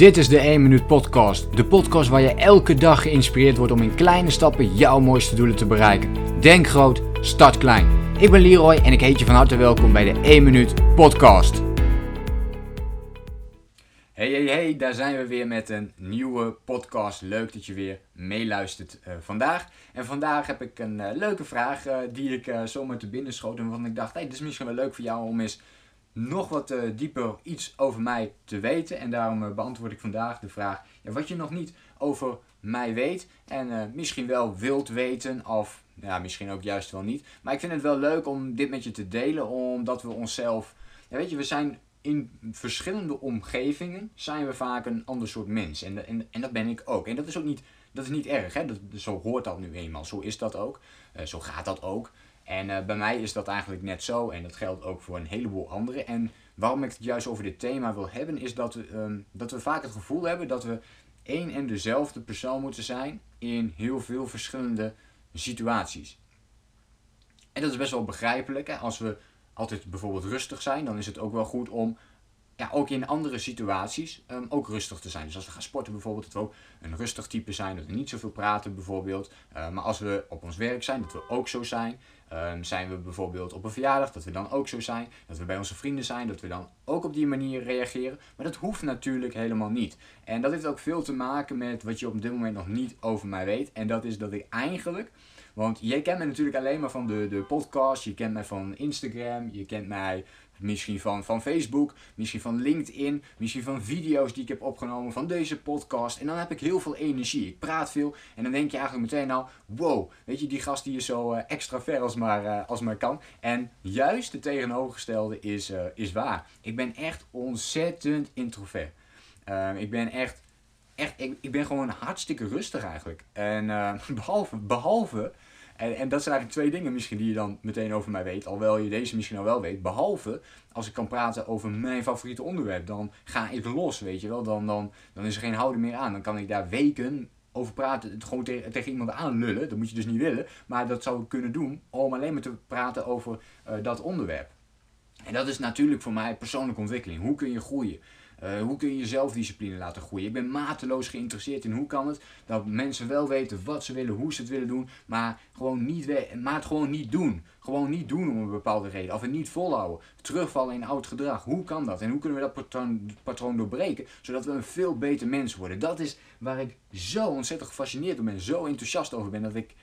Dit is de 1 Minuut Podcast. De podcast waar je elke dag geïnspireerd wordt om in kleine stappen jouw mooiste doelen te bereiken. Denk groot, start klein. Ik ben Leroy en ik heet je van harte welkom bij de 1 Minuut Podcast. Hey, hey, hey, daar zijn we weer met een nieuwe podcast. Leuk dat je weer meeluistert uh, vandaag. En vandaag heb ik een uh, leuke vraag uh, die ik zomaar te binnen schoot. En waarvan ik dacht, hey, dit is misschien wel leuk voor jou om eens nog wat uh, dieper iets over mij te weten. En daarom uh, beantwoord ik vandaag de vraag ja, wat je nog niet over mij weet. En uh, misschien wel wilt weten of ja, misschien ook juist wel niet. Maar ik vind het wel leuk om dit met je te delen. Omdat we onszelf... Ja, weet je, we zijn in verschillende omgevingen zijn we vaak een ander soort mens. En, en, en dat ben ik ook. En dat is ook niet, dat is niet erg. Hè? Dat, zo hoort dat nu eenmaal. Zo is dat ook. zo gaat dat ook. En uh, bij mij is dat eigenlijk net zo. En dat geldt ook voor een heleboel anderen. En waarom ik het juist over dit thema wil hebben, is dat we, um, dat we vaak het gevoel hebben dat we één en dezelfde persoon moeten zijn in heel veel verschillende situaties. En dat is best wel begrijpelijk. Hè? Als we altijd bijvoorbeeld rustig zijn, dan is het ook wel goed om ja, ook in andere situaties um, ook rustig te zijn. Dus als we gaan sporten bijvoorbeeld, dat we ook een rustig type zijn, dat we niet zoveel praten bijvoorbeeld. Uh, maar als we op ons werk zijn, dat we ook zo zijn. Um, zijn we bijvoorbeeld op een verjaardag, dat we dan ook zo zijn. Dat we bij onze vrienden zijn, dat we dan ook op die manier reageren. Maar dat hoeft natuurlijk helemaal niet. En dat heeft ook veel te maken met wat je op dit moment nog niet over mij weet. En dat is dat ik eigenlijk... Want jij kent mij natuurlijk alleen maar van de, de podcast, je kent mij van Instagram, je kent mij Misschien van, van Facebook, misschien van LinkedIn, misschien van video's die ik heb opgenomen, van deze podcast. En dan heb ik heel veel energie. Ik praat veel en dan denk je eigenlijk meteen nou, wow, weet je, die gast die is zo uh, extra ver als maar, uh, als maar kan. En juist de tegenovergestelde is, uh, is waar. Ik ben echt ontzettend introvert. Ehm, ik ben echt, echt ik, ik ben gewoon hartstikke rustig eigenlijk. En behalve, behalve en, en dat zijn eigenlijk twee dingen misschien die je dan meteen over mij weet. Alhoewel je deze misschien al wel weet. Behalve als ik kan praten over mijn favoriete onderwerp. Dan ga ik los, weet je wel. Dan, dan, dan is er geen houden meer aan. Dan kan ik daar weken over praten. Het gewoon tegen, tegen iemand aanlullen. Dat moet je dus niet willen. Maar dat zou ik kunnen doen om alleen maar te praten over uh, dat onderwerp. En dat is natuurlijk voor mij persoonlijke ontwikkeling. Hoe kun je groeien? Uh, hoe kun je je zelfdiscipline laten groeien? Ik ben mateloos geïnteresseerd in hoe kan het dat mensen wel weten wat ze willen, hoe ze het willen doen, maar, gewoon niet maar het gewoon niet doen. Gewoon niet doen om een bepaalde reden. Of het niet volhouden. Terugvallen in oud gedrag. Hoe kan dat? En hoe kunnen we dat patroon, patroon doorbreken? Zodat we een veel beter mens worden. Dat is waar ik zo ontzettend gefascineerd door ben. Zo enthousiast over ben. Dat ik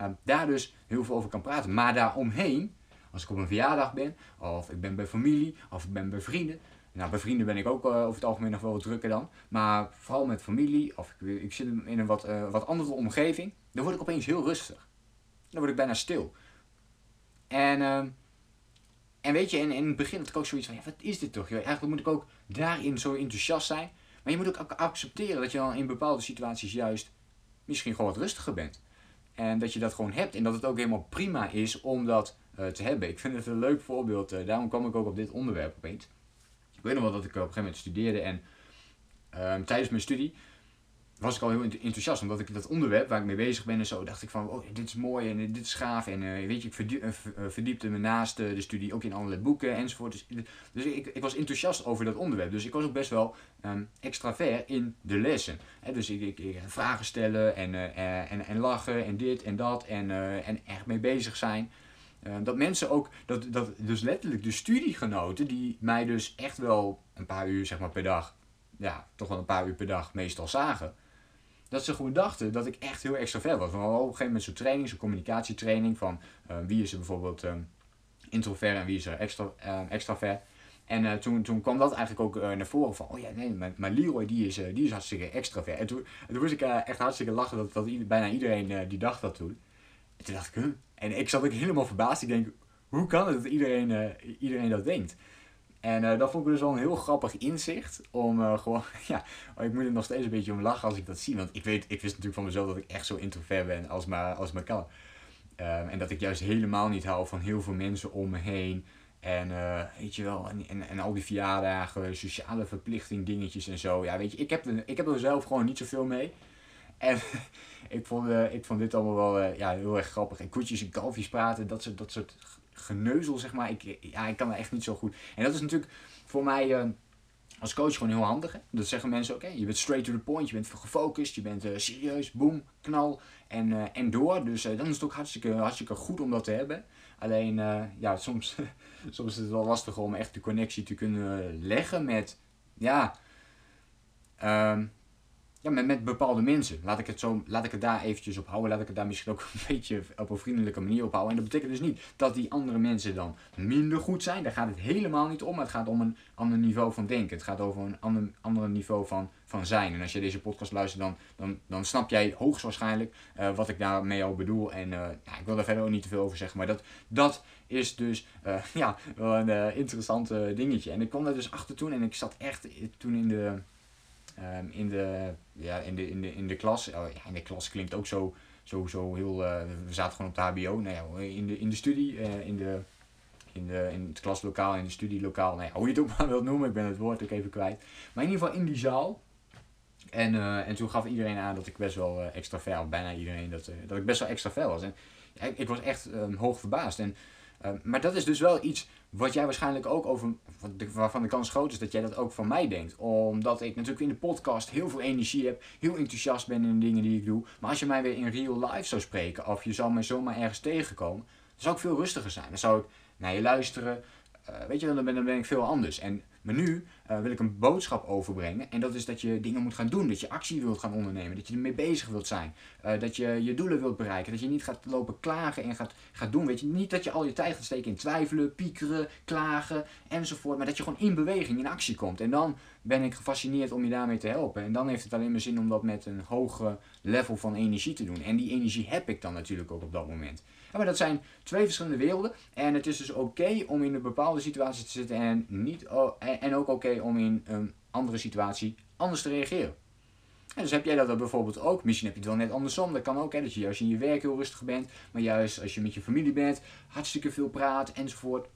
uh, daar dus heel veel over kan praten. Maar daaromheen, als ik op een verjaardag ben. Of ik ben bij familie. Of ik ben bij vrienden nou, bij vrienden ben ik ook uh, over het algemeen nog wel wat drukker dan. Maar vooral met familie, of ik, ik zit in een wat, uh, wat andere omgeving, dan word ik opeens heel rustig. Dan word ik bijna stil. En, uh, en weet je, in, in het begin had ik ook zoiets van, ja, wat is dit toch? Eigenlijk moet ik ook daarin zo enthousiast zijn. Maar je moet ook accepteren dat je dan in bepaalde situaties juist misschien gewoon wat rustiger bent. En dat je dat gewoon hebt. En dat het ook helemaal prima is om dat uh, te hebben. Ik vind het een leuk voorbeeld. Daarom kwam ik ook op dit onderwerp opeens weet nog wel dat ik op een gegeven moment studeerde en um, tijdens mijn studie was ik al heel enthousiast, omdat ik dat onderwerp waar ik mee bezig ben en zo, dacht ik van, oh, dit is mooi en dit is gaaf. En uh, weet je, ik verdiep, uh, verdiepte me naast de studie ook in allerlei boeken enzovoort. Dus, dus ik, ik was enthousiast over dat onderwerp. Dus ik was ook best wel um, extravert in de lessen. He, dus ik, ik, ik, vragen stellen en, en, en lachen en dit en dat en, en echt mee bezig zijn. Uh, dat mensen ook, dat, dat dus letterlijk de studiegenoten, die mij dus echt wel een paar uur zeg maar, per dag, ja, toch wel een paar uur per dag meestal zagen, dat ze gewoon dachten dat ik echt heel extravert was. Want op een gegeven moment zo'n training, zo'n communicatietraining van uh, wie is er bijvoorbeeld um, introvert en wie is er extra, uh. En uh, toen, toen kwam dat eigenlijk ook naar voren van, oh ja, nee, maar, maar Leroy die is, die is hartstikke extravert. En toen, en toen moest ik echt hartstikke lachen dat, dat bijna iedereen die dacht dat toen. En toen dacht ik? En ik zat ook helemaal verbaasd. Ik denk, hoe kan het dat iedereen, uh, iedereen dat denkt? En uh, dat vond ik dus wel een heel grappig inzicht. Om uh, gewoon, ja, ik moet er nog steeds een beetje om lachen als ik dat zie. Want ik weet, ik wist natuurlijk van mezelf dat ik echt zo introvert ben als maar, als maar kan. Um, en dat ik juist helemaal niet hou van heel veel mensen om me heen. En weet je wel, en, en, en, al die verjaardagen, sociale verplichting dingetjes en zo. Ja, weet je, ik heb, ik heb er zelf gewoon niet zoveel mee. En ik, vond, uh, ik vond dit allemaal wel uh, ja, heel erg grappig. En koetjes en kalfjes praten, dat soort, dat soort geneuzel, zeg maar. Ik, ja, ik kan er echt niet zo goed. En dat is natuurlijk voor mij, uh, als coach gewoon heel handig. Dat zeggen mensen ook, je bent straight to the point, je bent gefocust, je bent serieus, boom, knal en, en door. Dus dan is het ook hartstikke, hartstikke goed om dat te hebben. Alleen, ja, soms, soms is het wel lastig om echt de connectie te kunnen leggen met, ja, um, ja, met, met bepaalde mensen. Laat ik, het zo, laat ik het daar eventjes op houden. Laat ik het daar misschien ook een beetje op een vriendelijke manier op houden. En dat betekent dus niet dat die andere mensen dan minder goed zijn. Daar gaat het helemaal niet om. Het gaat om een ander niveau van denken. Het gaat over een ander, ander niveau van, van zijn. En als je deze podcast luistert, dan, dan, dan snap jij hoogstwaarschijnlijk uh, wat ik daarmee al bedoel. En uh, ik wil daar verder ook niet te veel over zeggen. Maar dat, dat is dus uh, ja, wel een interessant dingetje. En ik kwam daar dus achter toen. En ik zat echt toen in de Um, in, de, ja, in, de, in, de, in de klas, oh, ja, in de klas klinkt ook zo, zo, zo heel, uh, we zaten gewoon op de HBO, nou ja, in, de, in de studie, uh, in, de, in, de, in het klaslokaal, in de studielokaal, nou ja, hoe je het ook maar wilt noemen, ik ben het woord ook even kwijt. Maar in ieder geval in die zaal. En, uh, en toen gaf iedereen aan dat ik best wel extra of bijna iedereen, dat, dat ik best wel extra ver was. En ik, was echt um, hoog verbaasd. En, maar dat is dus wel iets wat jij waarschijnlijk ook over, waarvan de kans groot is dat jij dat ook van mij denkt. Omdat ik natuurlijk in de podcast heel veel energie heb, heel enthousiast ben in de dingen die ik doe. Maar als je mij weer in real life zou spreken, of je zou mij zomaar ergens tegenkomen, dan zou ik veel rustiger zijn. Dan zou ik naar je luisteren. Uh, weet je, dan ben, dan ben ik veel anders. En maar nu uh, wil ik een boodschap overbrengen. En dat is dat je dingen moet gaan doen. Dat je actie wilt gaan ondernemen. Dat je ermee bezig wilt zijn. Uh, dat je je doelen wilt bereiken. Dat je niet gaat lopen klagen en gaat, gaat doen. Weet je, niet dat je al je tijd gaat steken in twijfelen, piekeren, klagen enzovoort. Maar dat je gewoon in beweging, in actie komt. En dan ben ik gefascineerd om je daarmee te helpen. En dan heeft het alleen maar zin om dat met een hoge level van energie te doen. En die energie heb ik dan natuurlijk ook op dat moment. maar dat zijn twee verschillende werelden. En het is dus oké om in een bepaalde situatie te zitten en, niet, en ook oké om in een andere situatie anders te reageren. En dus heb jij dat bijvoorbeeld ook. Misschien heb je het wel net andersom. Dat kan ook, hè, dat je juist in je werk heel rustig bent. Maar juist als je met je familie bent, hartstikke veel praat enzovoort.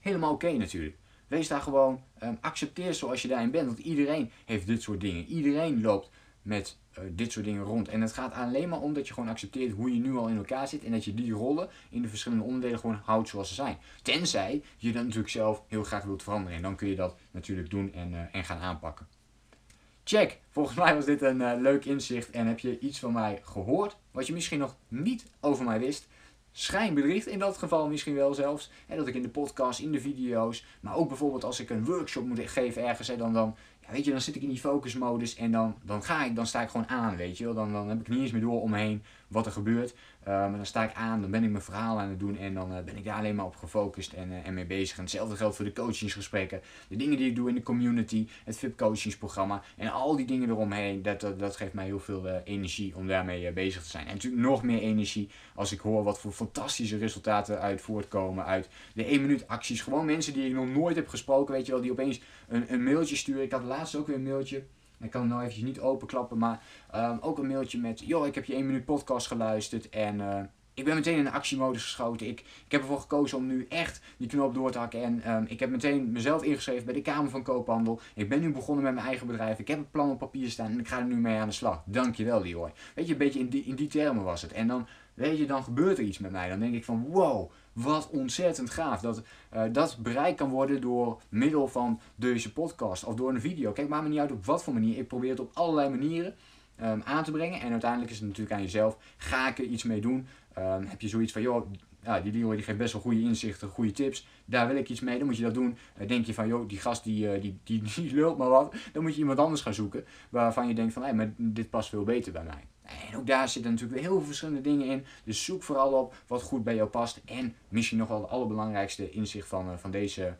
Helemaal oké natuurlijk. Wees daar gewoon, um, accepteer zoals je daarin bent. Want iedereen heeft dit soort dingen. Iedereen loopt met uh, dit soort dingen rond. En het gaat alleen maar om dat je gewoon accepteert hoe je nu al in elkaar zit. En dat je die rollen in de verschillende onderdelen gewoon houdt zoals ze zijn. Tenzij je dat natuurlijk zelf heel graag wilt veranderen. En dan kun je dat natuurlijk doen en, uh, en gaan aanpakken. Check! Volgens mij was dit een uh, leuk inzicht en heb je iets van mij gehoord wat je misschien nog niet over mij wist schijnbedriegt in dat geval misschien wel zelfs. Dat ik in de podcast, in de video's, maar ook bijvoorbeeld als ik een workshop moet geven ergens, hè, dan, dan, ja, weet je, dan zit ik in die focusmodus en dan, dan ga ik, dan sta ik gewoon aan, weet je wel. Dan, dan heb ik niet eens meer door om me heen wat er gebeurt. Uh, maar dan sta ik aan, dan ben ik mijn verhaal aan het doen en dan uh, ben ik daar alleen maar op gefocust en, uh, en mee bezig. En hetzelfde geldt voor de coachingsgesprekken, de dingen die ik doe in de community, het VIP coachingsprogramma en al die dingen eromheen. Dat, dat, dat geeft mij heel veel energie om daarmee bezig te zijn. En natuurlijk nog meer energie als ik hoor wat voor fantastische resultaten uit voortkomen uit de 1 minuut acties. Gewoon mensen die ik nog nooit heb gesproken, weet je wel, die opeens een, een mailtje sturen. Ik had laatst ook weer een mailtje ik kan het nou eventjes niet openklappen, maar um, ook een mailtje met... joh, ik heb je 1 minuut podcast geluisterd en uh, ik ben meteen in de actiemodus geschoten. Ik, ik heb ervoor gekozen om nu echt die knop door te hakken. En um, ik heb meteen mezelf ingeschreven bij de Kamer van Koophandel. Ik ben nu begonnen met mijn eigen bedrijf. Ik heb het plan op papier staan en ik ga er nu mee aan de slag. Dankjewel, Leroy. Weet je, een beetje in die, in die termen was het. En dan, weet je, dan gebeurt er iets met mij. Dan denk ik van, wow, wat ontzettend gaaf. Dat uh, dat bereikt kan worden door middel van deze podcast of door een video. Kijk, maakt me niet uit op wat voor manier. Ik probeer het op allerlei manieren um, aan te brengen. En uiteindelijk is het natuurlijk aan jezelf. Ga ik er iets mee doen? Um, heb je zoiets van, joh, ja, die Leroy die geeft best wel goede inzichten, goede tips. Daar wil ik iets mee, dan moet je dat doen. Uh, denk je van, joh, die gast die, uh, die, die, die, lult maar wat. Dan moet je iemand anders gaan zoeken. Waarvan je denkt van, hé, maar dit past veel beter bij mij. En ook daar zitten natuurlijk heel veel verschillende dingen in. Dus zoek vooral op wat goed bij jou past. En misschien nog wel het allerbelangrijkste inzicht van, uh, van deze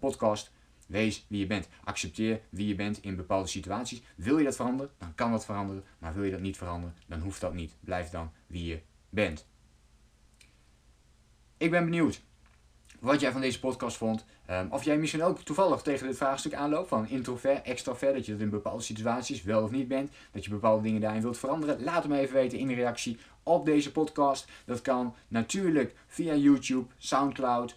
podcast. Wees wie je bent. Accepteer wie je bent in bepaalde situaties. Wil je dat veranderen, dan kan dat veranderen. Maar wil je dat niet veranderen, dan hoeft dat niet. Blijf dan wie je bent. Ik ben benieuwd wat jij van deze podcast vond. Um, of jij misschien ook toevallig tegen dit vraagstuk aanloopt van introvert, extrovert, dat je dat in bepaalde situaties wel of niet bent, dat je bepaalde dingen daarin wilt veranderen. Laat me even weten in de reactie op deze podcast. Dat kan natuurlijk via YouTube, Soundcloud,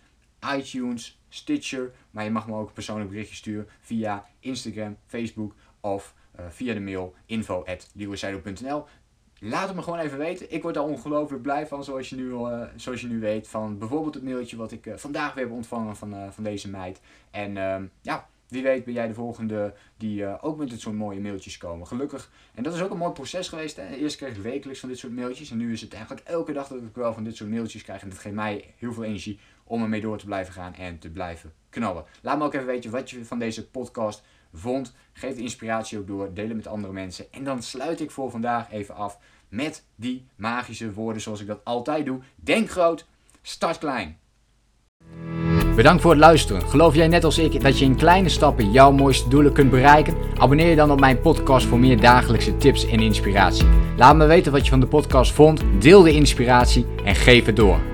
iTunes, Stitcher, maar je mag me ook een persoonlijk berichtje sturen via Instagram, Facebook of uh, via de mail info.leeuwenzijdo.nl. Laat het me gewoon even weten. Ik word daar ongelooflijk blij van, zoals je nu, uh, zoals je nu weet. Van bijvoorbeeld het mailtje wat ik uh, vandaag weer heb ontvangen van, uh, van deze meid. En ehm, ja, wie weet ben jij de volgende die ook met dit soort mooie mailtjes komen. Gelukkig. En dat is ook een mooi proces geweest. Hè? Eerst kreeg ik wekelijks van dit soort mailtjes. En nu is het eigenlijk elke dag dat ik wel van dit soort mailtjes krijg. En dat geeft mij heel veel energie om ermee door te blijven gaan en te blijven knallen. Laat me ook even weten wat je van deze podcast vond. Geef de inspiratie ook door. Deel het met andere mensen. En dan sluit ik voor vandaag even af met die magische woorden zoals ik dat altijd doe. Denk groot, start klein. Bedankt voor het luisteren. Geloof jij net als ik dat je in kleine stappen jouw mooiste doelen kunt bereiken? Abonneer je dan op mijn podcast voor meer dagelijkse tips en inspiratie. Laat me weten wat je van de podcast vond, deel de inspiratie en geef het door.